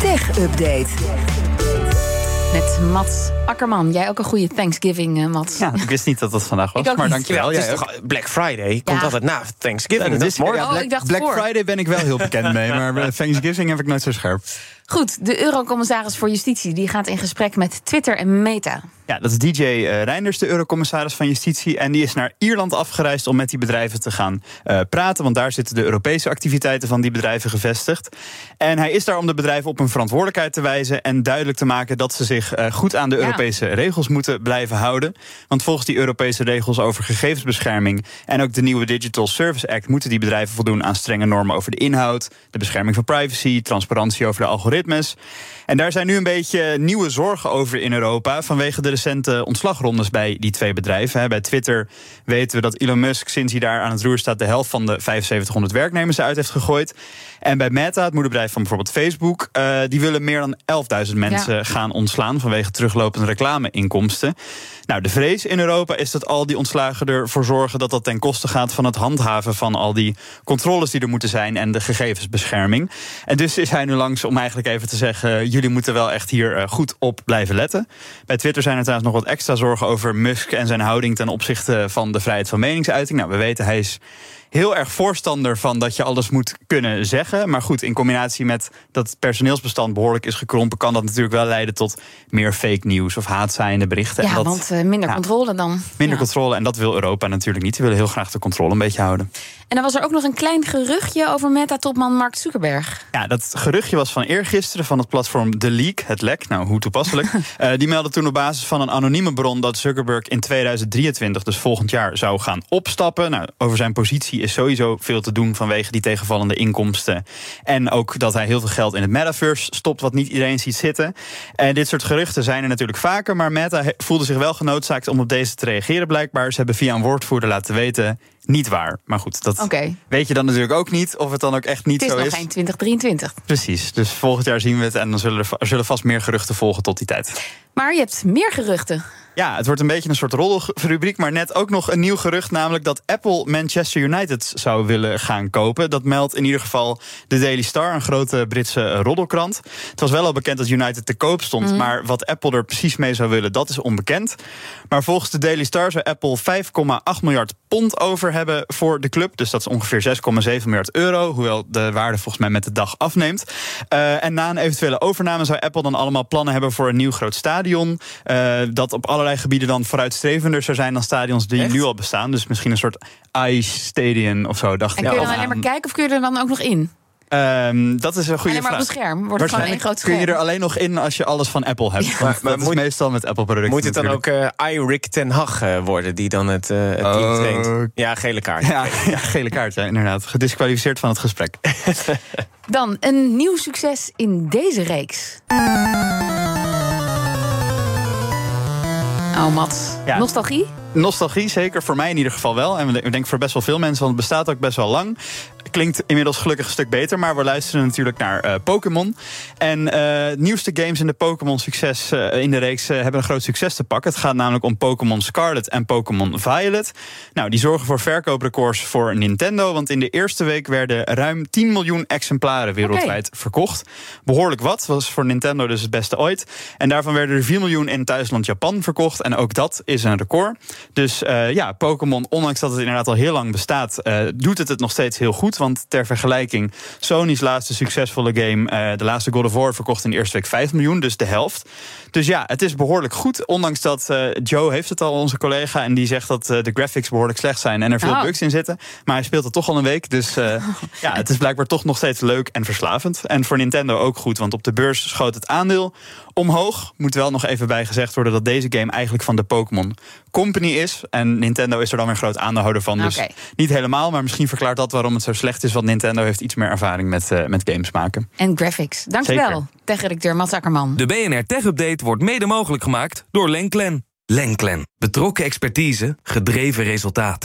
Tech Update. Met Mats Akkerman. Jij ook een goede Thanksgiving, uh, Mats. Ja, ik wist niet dat dat vandaag was, maar dankjewel. Ja, het is toch Black Friday komt altijd na Thanksgiving. Ja, dat is mooi. Oh, Black, ik dacht Black voor. Friday ben ik wel heel bekend mee, maar eh, Thanksgiving heb ik nooit zo scherp. Goed, de Eurocommissaris voor Justitie die gaat in gesprek met Twitter en Meta. Ja, dat is DJ eh, Reinders, de eurocommissaris van Justitie. En die is naar Ierland afgereisd om met die bedrijven te gaan eh, praten. Want daar zitten de Europese activiteiten van die bedrijven gevestigd. En hij is daar om de bedrijven op hun verantwoordelijkheid te wijzen. En duidelijk te maken dat ze zich eh, goed aan de Ja. Europese regels moeten blijven houden. Want volgens die Europese regels over gegevensbescherming. en ook de nieuwe Digital Service Act. moeten die bedrijven voldoen aan strenge normen over de inhoud. de bescherming van privacy. transparantie over de algoritmes. En daar zijn nu een beetje nieuwe zorgen over in Europa. vanwege de recente ontslagrondes bij die twee bedrijven. Bij Twitter weten we dat Elon Musk, sinds hij daar aan het roer staat, de helft van de 7500 werknemers uit heeft gegooid. En bij Meta, het moederbedrijf van bijvoorbeeld Facebook, eh, die willen meer dan 11.000 mensen gaan ontslaan vanwege teruglopende reclameinkomsten. Nou, de vrees in Europa is dat al die ontslagen ervoor zorgen dat dat ten koste gaat van het handhaven van al die controles die er moeten zijn en de gegevensbescherming. En dus is hij nu langs om eigenlijk even te zeggen: jullie moeten wel echt hier eh, goed op blijven letten. Bij Twitter zijn er trouwens nog wat extra zorgen over Musk en zijn houding ten opzichte van de vrijheid van meningsuiting. Nou, we weten hij is heel erg voorstander van dat je alles moet kunnen zeggen. Maar goed, in combinatie met dat het personeelsbestand behoorlijk is gekrompen, kan dat natuurlijk wel leiden tot meer fake news of haatzaaiende berichten. Ja, en dat, want eh, minder ja. controle dan. Minder Ja. controle en dat wil Europa natuurlijk niet. Die willen heel graag de controle een beetje houden. En dan was er ook nog een klein geruchtje over Meta-topman Mark Zuckerberg. Ja, dat geruchtje was van eergisteren van het platform The Leak, het lek. Nou, hoe toepasselijk. Eh, die meldde toen op basis van een anonieme bron dat Zuckerberg in 2023, dus volgend jaar, zou gaan opstappen. Nou, over zijn positie is sowieso veel te doen vanwege die tegenvallende inkomsten. En ook dat hij heel veel geld in het metaverse stopt, wat niet iedereen ziet zitten. En dit soort geruchten zijn er natuurlijk vaker, maar Meta voelde zich wel genoodzaakt om op deze te reageren, blijkbaar. Ze hebben via een woordvoerder laten weten. Niet waar. Maar goed, dat weet je dan natuurlijk ook niet. Of het dan ook echt niet Het is zo nog is. geen 2023. Precies, dus volgend jaar zien we het en dan zullen er zullen vast meer geruchten volgen tot die tijd. Maar je hebt meer geruchten. Ja, het wordt een beetje een soort roddelrubriek, maar net ook nog een nieuw gerucht, namelijk dat Apple Manchester United zou willen gaan kopen. Dat meldt in ieder geval de Daily Star, een grote Britse roddelkrant. Het was wel al bekend dat United te koop stond, maar wat Apple er precies mee zou willen, dat is onbekend. Maar volgens de Daily Star zou Apple 5,8 miljard pond over hebben voor de club. Dus dat is ongeveer 6,7 miljard euro, hoewel de waarde volgens mij met de dag afneemt. Eh, en na een eventuele overname zou Apple dan allemaal plannen hebben voor een nieuw groot stadion. eh, dat op allerlei gebieden dan vooruitstrevender zou zijn dan stadions die Echt? nu al bestaan. Dus misschien een soort ice stadium of zo, dacht En kun je dan alleen maar kijken of kun je er dan ook nog in? Ehm, dat is een goede alleen maar op vraag. een scherm. Wordt het gewoon één Waarschijnlijk groot kun je er alleen nog in als je alles van Apple hebt. Want Maar- maar dat is moet- meestal met Apple-producten Moet het dan natuurlijk. ook eh Rick ten Hag eh, worden, die dan het, eh het team Oh. traint? Ja, gele kaart. Ja, ja, gele kaart, ja, inderdaad. Gedisqualificeerd van het gesprek. Dan een nieuw succes in deze reeks. Oh, Mats. Ja. Nostalgie? Nostalgie, zeker voor mij in ieder geval wel. En ik denk voor best wel veel mensen, want het bestaat ook best wel lang. Klinkt inmiddels gelukkig een stuk beter, maar we luisteren natuurlijk naar eh, Pokémon. En de nieuwste games in de Pokémon succes eh, in de reeks hebben een groot succes te pakken. Het gaat namelijk om Pokémon Scarlet en Pokémon Violet. Nou, die zorgen voor verkooprecords voor Nintendo, want in de eerste week werden ruim 10 miljoen exemplaren wereldwijd verkocht. Behoorlijk wat, was voor Nintendo dus het beste ooit. En daarvan werden er 4 miljoen in thuisland Japan verkocht. En ook dat is een record. Dus ja, Pokémon, ondanks dat het inderdaad al heel lang bestaat, doet het het nog steeds heel goed. Want ter vergelijking, Sony's laatste succesvolle game, eh, de laatste God of War, verkocht in de eerste week 5 miljoen, dus de helft. Dus ja, het is behoorlijk goed. Ondanks dat eh, Joe heeft het al, onze collega, en die zegt dat eh, de graphics behoorlijk slecht zijn en er veel Oh. bugs in zitten. Maar hij speelt het toch al een week. Dus ja, het is blijkbaar toch nog steeds leuk en verslavend. En voor Nintendo ook goed, want op de beurs schoot het aandeel omhoog. Moet wel nog even bij gezegd worden dat deze game eigenlijk van de Pokémon Company is. En Nintendo is er dan weer groot aandeelhouder van. Dus niet helemaal, maar misschien verklaart dat waarom het zo slecht is. Want Nintendo heeft iets meer ervaring met, eh, met games maken. En graphics. Dankjewel, tech-redacteur Mats Akkerman. De BNR Tech Update wordt mede mogelijk gemaakt door Lenklen. Lenklen. Betrokken expertise, gedreven resultaat.